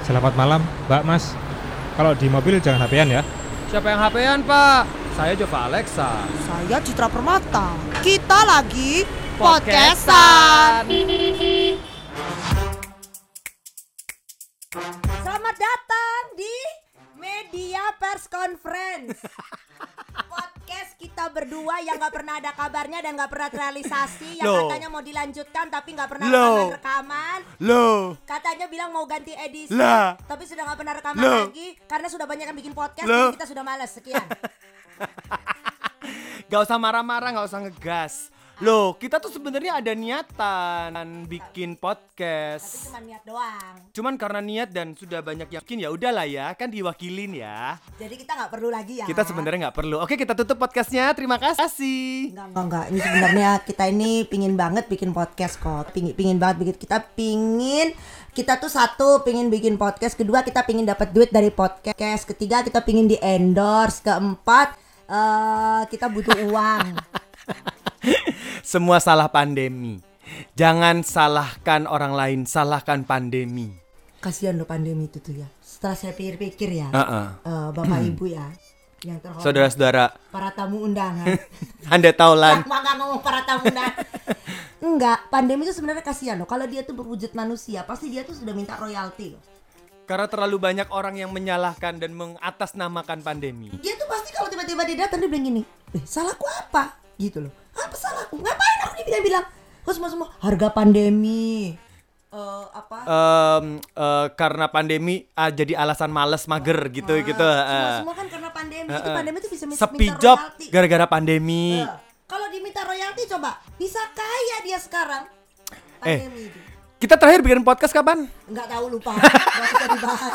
Selamat malam, Mbak Mas. Kalau di mobil jangan HP-an ya. Siapa yang HP-an, Pak? Saya Jova Alexa. Saya Citra Permata. Kita lagi Podcastan. podcastan. Selamat datang di Media Pers Conference. Kita berdua yang nggak pernah ada kabarnya dan nggak pernah terrealisasi yang Loh. katanya mau dilanjutkan tapi nggak pernah Loh. rekaman Loh, katanya bilang mau ganti edisi Lah. tapi sudah nggak pernah rekaman Loh. lagi karena sudah banyak yang bikin podcast Loh. jadi kita sudah males sekian gak usah marah-marah, gak usah ngegas. Loh, kita tuh sebenarnya ada niatan bikin tapi podcast. cuma niat doang Cuman karena niat dan sudah banyak yang bikin ya udahlah ya, kan diwakilin ya. jadi kita nggak perlu lagi ya Kita sebenarnya nggak perlu. Oke, kita tutup podcastnya. Terima kasih. Enggak, enggak, enggak. Ini sebenarnya kita ini pingin banget bikin podcast kok. Pingin, pingin banget bikin. Kita pingin, kita tuh satu pingin bikin podcast. Kedua kita pingin dapat duit dari podcast. Ketiga kita pingin di endorse. Keempat eh kita butuh uang. Semua salah pandemi. Jangan salahkan orang lain, salahkan pandemi. Kasihan loh pandemi itu tuh ya. Setelah saya pikir-pikir ya, Heeh. eh, bapak ibu ya, yang terhormat, Saudara-saudara, para tamu undangan. Anda tahu. Lama nggak ngomong para tamu undangan. Enggak, pandemi itu sebenarnya kasihan loh. Kalau dia tuh berwujud manusia, pasti dia tuh sudah minta royalti loh. Karena terlalu banyak orang yang menyalahkan dan mengatasnamakan pandemi. dia tuh pasti kalau tiba-tiba dia datang dia bilang gini eh salahku apa gitu loh salahku ngapain aku dibilang-bilang kok semua semua harga pandemi eh apa Em, eh, karena pandemi ah, jadi alasan males mager gitu gitu. semua eh. semua kan karena pandemi itu Eh, eh. pandemi tuh bisa minta, Sepi job gara-gara pandemi. Eh, kalau diminta royalti coba bisa kaya dia sekarang Eh. pandemi itu Kita terakhir bikin podcast kapan? nggak tahu lupa nggak bisa dibahas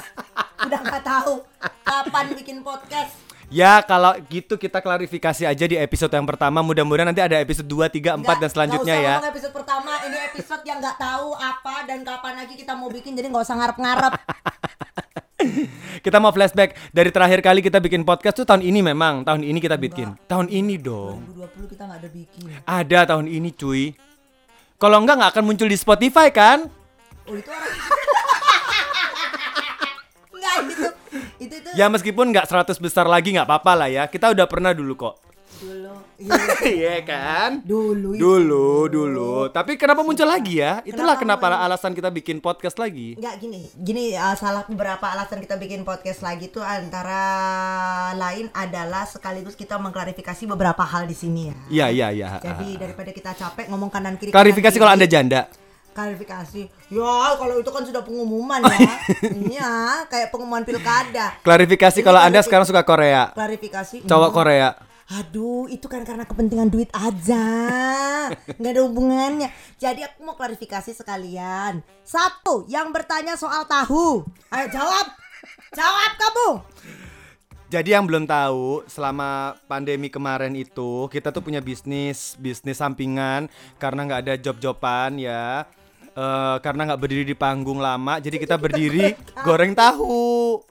udah nggak tahu kapan bikin podcast Ya kalau gitu kita klarifikasi aja di episode yang pertama. Mudah-mudahan nanti ada episode 2, 3, 4 Nggak- dan selanjutnya usah ya. ngomong episode pertama ini episode yang nggak tahu apa dan kapan lagi kita mau bikin jadi nggak usah ngarep-ngarep Kita mau flashback dari terakhir kali kita bikin podcast tuh tahun ini memang. Tahun ini kita bikin. Tahun ini dong. 2020 kita nggak ada bikin Ada tahun ini cuy. Kalau enggak nggak akan muncul di Spotify kan? oh itu orang nggak itu itu itu Ya meskipun nggak 100 besar lagi nggak apa-apa lah ya. Kita udah pernah dulu kok. dulu iya, kan? dulu itu. Dulu, dulu. Tapi kenapa muncul lagi ya? Itulah Kenapa kenapa alasan kita bikin podcast lagi. nggak gini gini uh, salah beberapa alasan kita bikin podcast lagi tuh antara lain adalah sekaligus kita mengklarifikasi beberapa hal di sini ya Iya, iya, iya. jadi daripada kita capek ngomong kanan kiri Klarifikasi kanan kalau. Anda janda. Klarifikasi. Ya kalau itu kan sudah pengumuman ya. Iya kayak pengumuman pilkada. Klarifikasi kalau Anda sekarang suka Korea. klarifikasi. Cowok enggak. Korea. aduh itu kan karena kepentingan duit aja. Nggak ada hubungannya. Jadi aku mau klarifikasi sekalian. Satu yang bertanya soal tahu. Ayo jawab. Jawab kamu. Jadi yang belum tahu, selama pandemi kemarin itu kita tuh punya bisnis, bisnis sampingan karena nggak ada job-joban ya. Eh, karena nggak berdiri di panggung lama, jadi kita berdiri goreng tahu.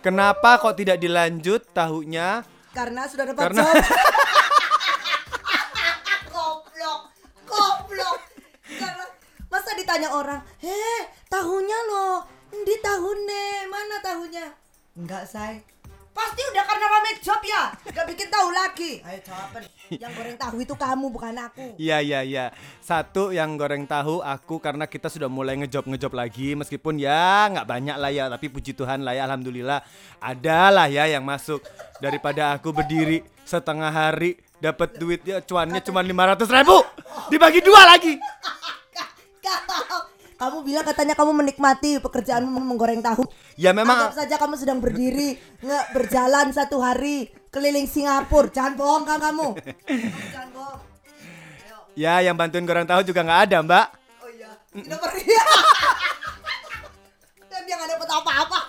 Kenapa kok tidak dilanjut tahunya? karena sudah dapat Karena- job. Goblok goblok. Karena masa ditanya orang heh tahunya loh di tahunnya mana tahunya? Enggak say pasti udah karena rame job ya. Gak bikin tahu lagi. Ayo jawaban yang goreng tahu itu kamu bukan aku. Iya iya iya. Satu yang goreng tahu aku karena kita sudah mulai ngejob ngejob lagi. Meskipun ya nggak banyak lah ya tapi puji Tuhan lah ya alhamdulillah. Ada lah ya yang masuk. Daripada aku berdiri setengah hari dapat duit ya cuannya cuma 500 ribu. Dibagi dua lagi. Kamu bilang katanya kamu menikmati pekerjaanmu menggoreng tahu Ya memang Anggap saja kamu sedang berdiri nggak berjalan satu hari keliling Singapura. Jangan bohong kan kamu. Kamu Jangan bohong. Ayo. ya yang bantuin goreng tahu juga nggak ada mbak. Oh iya. Tidak pergi. Dan dia nggak dapat apa-apa.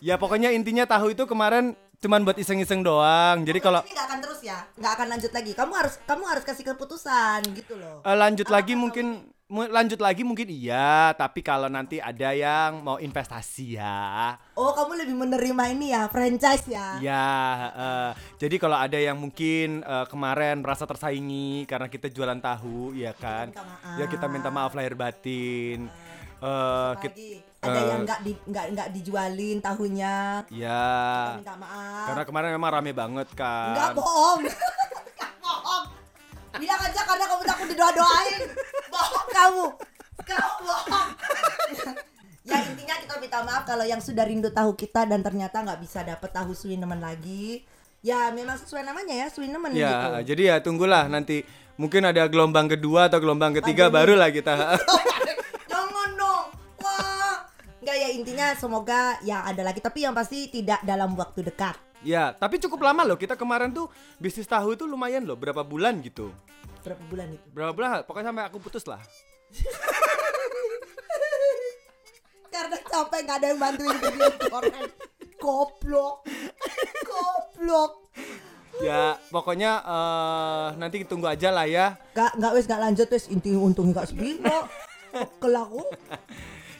Ya pokoknya intinya tahu itu kemarin cuman buat iseng-iseng doang. Jadi kalau ini nggak akan terus ya, nggak akan lanjut lagi. Kamu harus kamu harus kasih keputusan gitu loh. Eh, lanjut lagi mungkin mu- lanjut lagi mungkin iya tapi kalau nanti ada yang mau investasi ya Oh kamu lebih menerima ini ya franchise ya? ya eh, jadi kalau ada yang mungkin eh, kemarin merasa tersaingi karena kita jualan tahu ya kan ya kita minta maaf lahir batin Eh, Apa kit- lagi? Ada eh, yang nggak di nggak nggak dijualin tahunya. ya. Minta maaf. Karena kemarin memang rame banget kan. Enggak bohong. Enggak bohong. Bilang aja karena kamu takut didoa-doain. Bohong kamu. Kamu bohong. ya intinya kita minta maaf kalau yang sudah rindu tahu kita dan ternyata nggak bisa dapet tahu Suinemen lagi. Ya memang sesuai namanya ya Suinemen Ya, gitu. jadi ya tunggulah nanti mungkin ada gelombang kedua atau gelombang ketiga Pandemi. barulah kita. Jangan dong. Wah. Enggak ya intinya semoga ya ada lagi tapi yang pasti tidak dalam waktu dekat. ya, tapi cukup lama loh kita kemarin tuh bisnis tahu itu lumayan loh, berapa bulan gitu. Berapa bulan itu? Berapa bulan? Pokoknya sampai aku putus lah. Karena capek nggak ada yang bantuin video orang. Goblok. Goblok. Ya, pokoknya eh, nanti tunggu aja lah ya. Gak nggak wes nggak lanjut wes intinya untungnya gak sepiro. Pekel aku.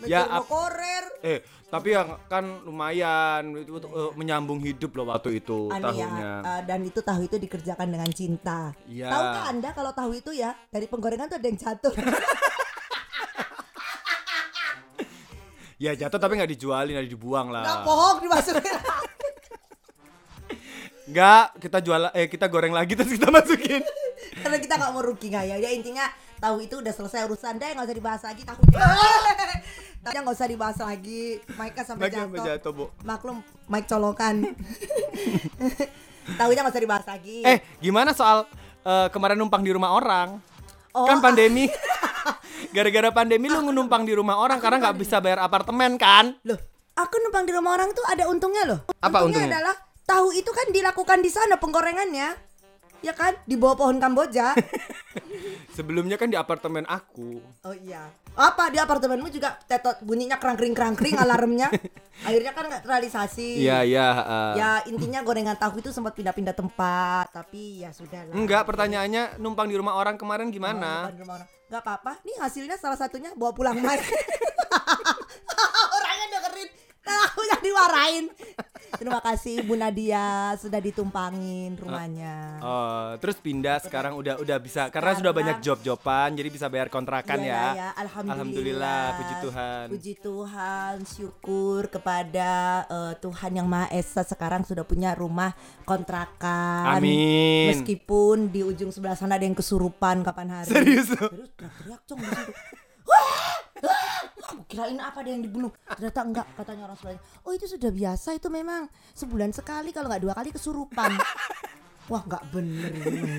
Ya, Ya, korer. Eh, tapi yang kan lumayan itu eh, menyambung hidup loh waktu itu Anu ya, tahunya. eh, dan itu tahu itu dikerjakan dengan cinta. Iya. Tahukah anda kalau tahu itu ya dari penggorengan tuh ada yang jatuh. Ya jatuh tapi nggak dijualin, nggak dibuang Nggak lah. bohong dimasukin. Nggak, kita jual eh kita goreng lagi terus kita masukin. Karena kita nggak mau rugi nggak ya. Ya intinya tahu itu udah selesai urusan deh nggak usah dibahas lagi tahunya. Tahunya nggak usah dibahas lagi. Mike sampai Mike sampai jatuh. jatuh, Bu. Maklum Mike colokan. tahunya nggak usah dibahas lagi. Eh, gimana soal eh, kemarin numpang di rumah orang? Oh, kan pandemi. Gara-gara pandemi lu numpang di rumah orang karena nggak bisa bayar apartemen kan? Loh, aku numpang di rumah orang tuh ada untungnya loh. Apa untungnya? adalah tahu itu kan dilakukan di sana penggorengannya. Ya kan? Di bawah pohon Kamboja. Sebelumnya kan di apartemen aku. oh iya. Apa di apartemenmu juga tetot bunyinya kerangkring kerangkring alarmnya. Akhirnya kan nggak terrealisasi. Iya, iya, heeh. Ya intinya gorengan tahu itu sempat pindah-pindah tempat, tapi ya sudah lah. Enggak, pertanyaannya numpang di rumah orang kemarin Oh, gimana? bukan di rumah orang. Nggak apa-apa. Nih hasilnya salah satunya bawa pulang Mike. Orangnya dengerin tahu yang diwarain. Terima kasih Ibu Nadia sudah ditumpangin rumahnya. Oh, terus pindah sekarang udah udah bisa karena sudah Sekarang- banyak job-joban jadi bisa bayar kontrakan Iya ya. lah ya, alhamdulillah. Alhamdulillah, puji Tuhan. Puji Tuhan, syukur kepada eh, Tuhan yang Maha Esa sekarang sudah punya rumah kontrakan. Amin. Meskipun di ujung sebelah sana ada yang kesurupan kapan hari. Serius? Terus teriak-teriak! Aku kirain apa ada yang dibunuh. Ternyata enggak katanya orang sebelahnya. Oh itu sudah biasa itu memang sebulan sekali kalau nggak dua kali kesurupan. Wah nggak bener ini.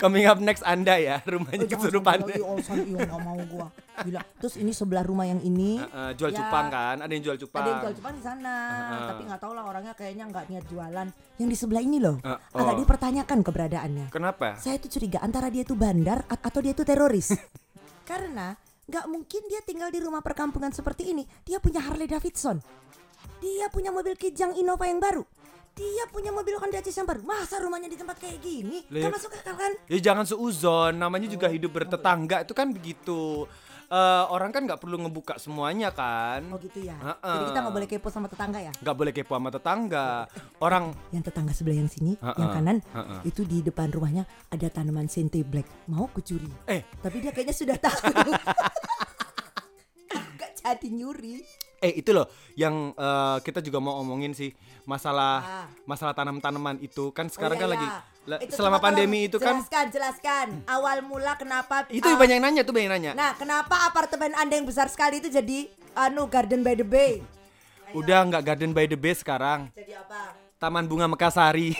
Coming up next Anda ya, rumahnya Oh, kesurupan. sampai lagi, alasan iya mau gua. Gila. Terus ini sebelah rumah yang ini. Heeh, jual ya, cupang kan, ada yang jual cupang. Ada yang jual cupang di sana, Heeh. tapi nggak tahu lah orangnya kayaknya nggak niat jualan. Yang di sebelah ini loh, agak oh. dipertanyakan keberadaannya. Kenapa? Saya tuh curiga antara dia itu bandar atau dia itu teroris. Karena nggak mungkin dia tinggal di rumah perkampungan seperti ini. Dia punya Harley Davidson. Dia punya mobil Kijang Innova yang baru. Dia punya mobil Honda Jazz yang baru. Masa rumahnya di tempat kayak gini? Kan ya- masuk akal kan? Ya jangan seuzon, namanya juga hidup bertetangga itu kan begitu. Eh, orang kan nggak perlu ngebuka semuanya kan. Oh gitu ya. Heeh. Jadi kita nggak boleh kepo sama tetangga ya. Nggak boleh kepo sama tetangga. Orang Yang tetangga sebelah yang sini, Heeh, yang kanan, heeh. itu di depan rumahnya ada tanaman sente black. Mau kucuri. eh Tapi dia kayaknya sudah tahu. Jadi nyuri. eh itu loh yang eh, kita juga mau omongin sih masalah Ah. masalah tanam-tanaman itu kan sekarang Oh, kan iya, lagi iya. la- Itu selama pandemi itu kan jelaskan jelaskan awal mula kenapa itu ah, banyak nanya tuh banyak nanya. nah kenapa apartemen anda yang besar sekali itu jadi anu garden by the bay Udah nggak Garden by the Bay sekarang, jadi apa Taman Bunga Mekasari.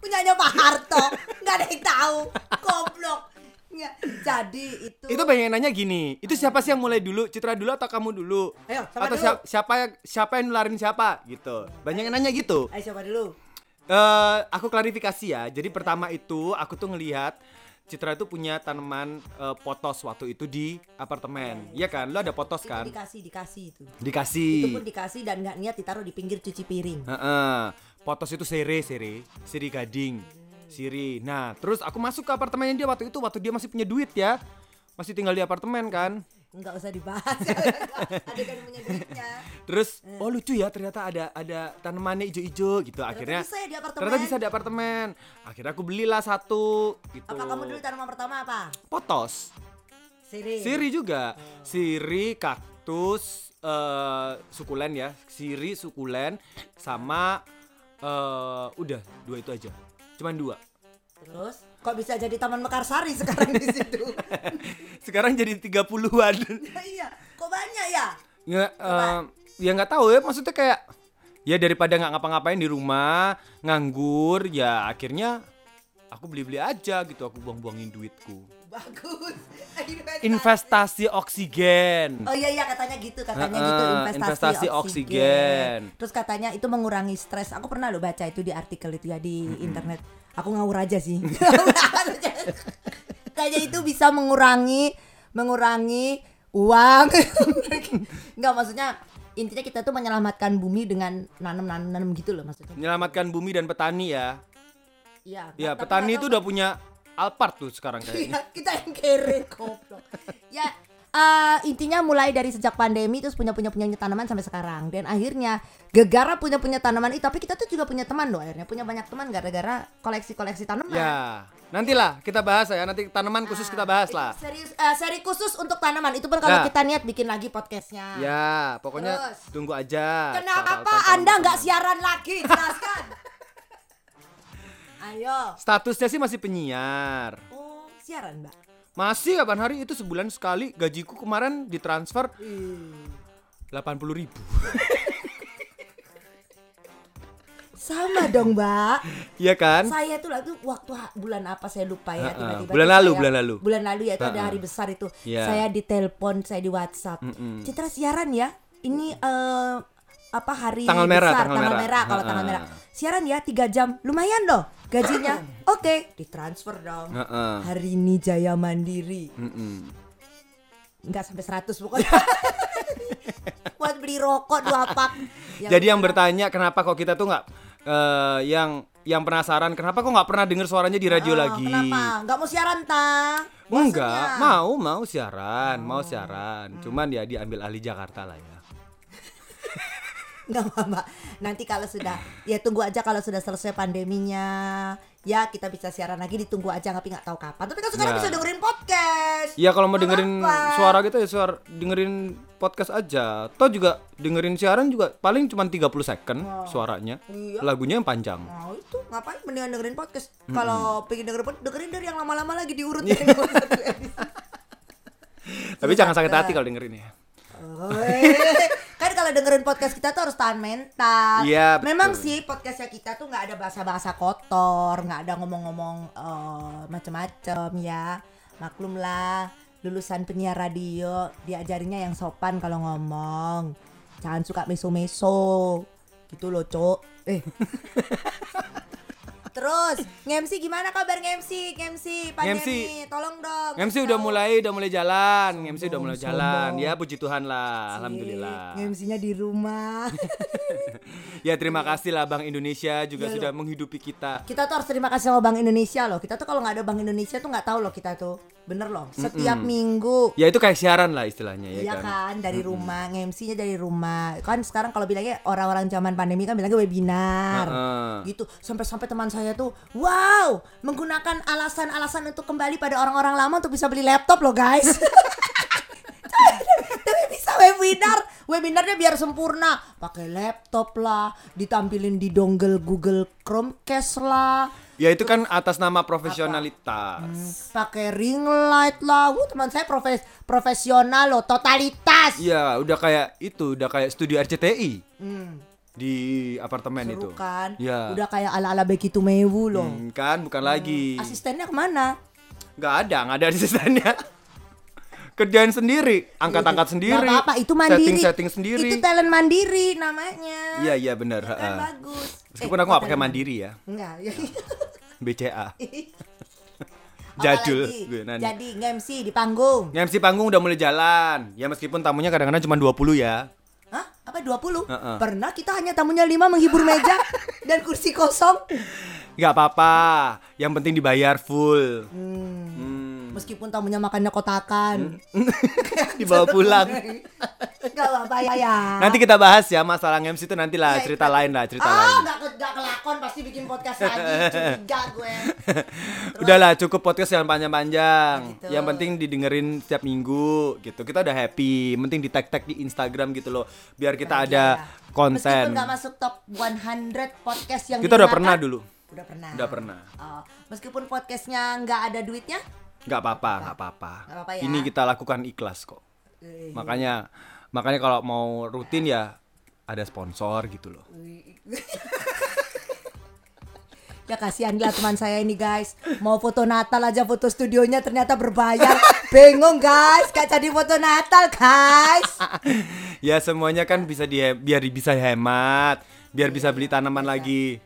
punyanya Pak Harto nggak ada yang tahu goblok Nggak. jadi itu itu banyak yang nanya gini, itu siapa sih yang mulai dulu? Citra dulu atau kamu dulu? Ayo, siapa atau dulu? siapa siapa yang siapa yang nularin siapa gitu. Banyak yang nanya gitu. ayo coba dulu Eh, aku klarifikasi ya. Jadi pertama itu aku tuh ngelihat Citra itu punya tanaman eh, potos waktu itu di apartemen. Iya kan? Lu ada potos itu kan? dikasih dikasih itu itu Dikasih. pun dikasih dan nggak niat ditaruh di pinggir cuci piring Heeh. Potos itu sere, sere, siri gading, siri. Nah, terus aku masuk ke apartemennya dia waktu itu, waktu dia masih punya duit ya, masih tinggal di apartemen kan. nggak usah dibahas ada kan punya duitnya Terus, oh lucu ya ternyata ada ada tanamannya ijo-ijo gitu. Akhirnya bisa ya di apartemen? Ternyata bisa di apartemen. Akhirnya aku belilah satu gitu. apa kamu dulu tanaman pertama apa Potos. Siri. Siri juga. Siri, kaktus, eh sukulen ya. Siri, sukulen, sama eh udah dua itu aja. Cuman dua. Terus kok bisa jadi Taman Mekarsari sekarang di situ? Sekarang jadi 30-an. Ya, iya, kok banyak ya? Nggak, eh, ya nggak tahu ya. Maksudnya kayak ya daripada nggak ngapa-ngapain di rumah nganggur ya akhirnya aku beli-beli aja gitu aku buang-buangin duitku Bagus. Investasi. investasi oksigen Oh iya iya katanya gitu katanya Heeh, gitu investasi, investasi oksigen. oksigen. Terus katanya itu mengurangi stres. Aku pernah lo baca itu di artikel itu ya di internet. Aku ngawur aja sih. Kayaknya itu bisa mengurangi mengurangi uang. Enggak maksudnya intinya kita tuh menyelamatkan bumi dengan nanam-nanam gitu loh maksudnya. menyelamatkan bumi dan petani ya Iya. ya petani itu udah punya Alphard tuh sekarang kayaknya Iya, kita yang kere goblok. ya eh, intinya mulai dari sejak pandemi terus punya punya punya tanaman sampai sekarang dan akhirnya gegara punya punya tanaman itu tapi kita tuh juga punya teman loh akhirnya punya banyak teman gara-gara koleksi koleksi tanaman. ya nantilah kita bahas ya nanti tanaman khusus kita bahas Itu lah Serius, eh, seri khusus untuk tanaman itu pun kalau Ya. kita niat bikin lagi podcastnya. ya pokoknya Terus. tunggu aja Kenapa Anda nggak siaran lagi? Jelaskan. Ayo. statusnya sih masih penyiar. Oh, siaran, Mbak. masih kapan hari? Itu sebulan sekali gajiku kemarin ditransfer. 80 ribu. Sama dong, Mbak. Iya kan? Saya tuh waktu ha- bulan apa saya lupa ya tiba-tiba Bulan lalu, saya- bulan lalu. bulan lalu ya itu ada hari besar itu. Iya. saya ditelepon saya di WhatsApp. Citra siaran ya? Ini eh, apa hari Tanggal merah, besar, tanggal merah. kalau Ha-ha. tanggal merah. Siaran ya tiga jam. Lumayan loh gajinya oke ditransfer dong Ha-ha. hari ini Jaya Mandiri Mm-mm. nggak sampai 100 pokoknya buat beli rokok dua pak Jadi yang bertanya kenapa kok kita tuh nggak eh, yang yang penasaran kenapa kok nggak pernah dengar suaranya di radio Ah, lagi? kenapa nggak mau siaran ta Enggak, Bosennya? mau mau siaran, mau Oh. siaran. Hmm. Cuman ya diambil ahli Jakarta lah ya. Nggak apa-apa. Nanti kalau sudah ya tunggu aja kalau sudah selesai pandeminya. Ya kita bisa siaran lagi ditunggu aja tapi nggak tahu kapan. Tapi kan sekarang Ya. bisa dengerin podcast. Iya kalau mau dengerin apa-apa. suara kita ya suara dengerin podcast aja. Toh juga dengerin siaran juga paling cuma 30 second suaranya. Iya. Lagunya yang panjang. Nah itu ngapain mendingan dengerin podcast. Kalau pengen dengerin podcast dengerin dari yang lama-lama lagi diurut. Iya. Tapi jangan sakit hati kalau dengerin ya. Oh, kan kalau dengerin podcast kita tuh harus tahan mental. Iya. Memang sih podcastnya kita tuh nggak ada bahasa-bahasa kotor, nggak ada ngomong-ngomong eh, macem-macem ya. Maklum lah, lulusan penyiar radio diajarinya yang sopan kalau ngomong. Jangan suka meso-meso. Gitu loh, Cok. Eh. Terus, ngemsi gimana kabar ngemsi? Ngemsi pandemi, tolong dong. MC kasih udah mulai udah mulai jalan, MC udah mulai jalan. Ya puji Tuhan lah, alhamdulillah. Ngemsinya di rumah. Ya terima kasih lah Bank Indonesia juga Iya, sudah menghidupi kita. kita tuh harus terima kasih sama Bank Indonesia loh. Kita tuh kalau nggak ada Bank Indonesia tuh nggak tahu loh kita tuh. Bener loh. Setiap minggu. Ya itu kayak siaran lah istilahnya ya Iya kan. kan dari rumah, nge-MC-nya dari rumah. Kan sekarang kalau bilangnya orang-orang zaman pandemi kan bilangnya webinar. Heeh. Gitu. Sampai-sampai teman saya tuh, wow, menggunakan alasan-alasan untuk kembali pada orang-orang lama untuk bisa beli laptop loh, guys. Tapi bisa webinar, webinarnya biar sempurna. Pakai laptop lah, ditampilin di dongle Google Chromecast lah. Ya itu kan atas nama profesionalitas. pakai ring light lah. Wuh, teman saya profes profesional loh, totalitas. Iya, udah kayak itu, udah kayak studio RCTI Hmm, di apartemen itu. seru kan? Iya. Udah kayak ala-ala begitu mewu loh. Hmm, kan bukan lagi. Asistennya ke mana? Nggak ada, nggak ada asistennya. Kerjain sendiri, angkat-angkat sendiri. Nggak apa-apa, itu mandiri. Setting-setting sendiri. Itu talent mandiri namanya. Iya, iya benar, Kan heeh. bagus. Meskipun Eh, aku talent pakai mandiri ya, Enggak, ya. BCA. Jadul gue nanya. Jadi nge-MC di panggung. MC panggung udah mulai jalan. Ya meskipun tamunya kadang-kadang cuma 20 ya. Hah? Apa 20? Heeh. Pernah kita hanya tamunya 5 menghibur meja dan kursi kosong. Nggak apa-apa, yang penting dibayar full. Hmm. Hmm. Meskipun tamunya makannya kotakan. Dibawa pulang. Gak apa-apa ya. Nanti kita bahas ya masalah MC itu nanti lah Iya, cerita lain lah cerita ah, lain. gak, ke- gak kelakon pasti bikin podcast lagi. Curiga gue. Udahlah cukup podcast yang panjang-panjang. Gitu. Yang penting didengerin setiap minggu gitu. Kita udah happy. Penting di tag tag di Instagram gitu loh. Biar kita Bahagia ada ya. Meskipun konten. gak masuk top 100 podcast yang Kita udah pernah dulu. Udah pernah. Udah pernah. Oh, meskipun podcastnya nggak ada duitnya, Nggak apa-apa, nggak apa-apa. Ya. Ini kita lakukan ikhlas kok. Eh, Makanya makanya kalau mau rutin ya ada sponsor gitu loh. ya kasihan lah teman saya ini guys. Mau foto Natal aja foto studionya ternyata berbayar. Bingung guys, gak jadi foto Natal guys. Ya semuanya kan bisa di biar bisa hemat, biar bisa beli tanaman lagi.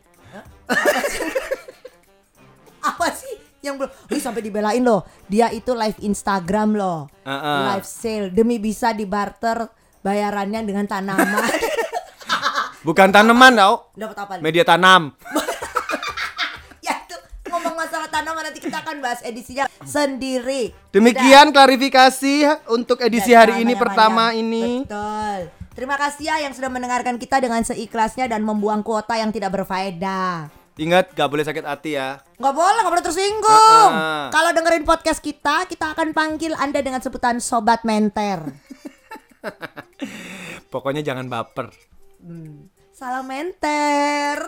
Yang belum? Wih sampai dibelain loh. Dia itu live Instagram loh. Heeh. Live sale demi bisa dibarter bayarannya dengan tanaman. Bukan tanaman tau, Dapat apa? media tanam. ya itu ngomong masalah tanaman nanti kita akan bahas edisinya sendiri. Demikian klarifikasi untuk edisi Udah, hari ini pertama ini. Betul. Terima kasih ya yang sudah mendengarkan kita dengan seikhlasnya dan membuang kuota yang tidak berfaedah. Ingat gak boleh sakit hati ya. Nggak boleh, nggak boleh tersinggung. Ah, ah. Kalau dengerin podcast kita, kita akan panggil Anda dengan sebutan Sobat Menter. Pokoknya jangan baper. Salam Menter.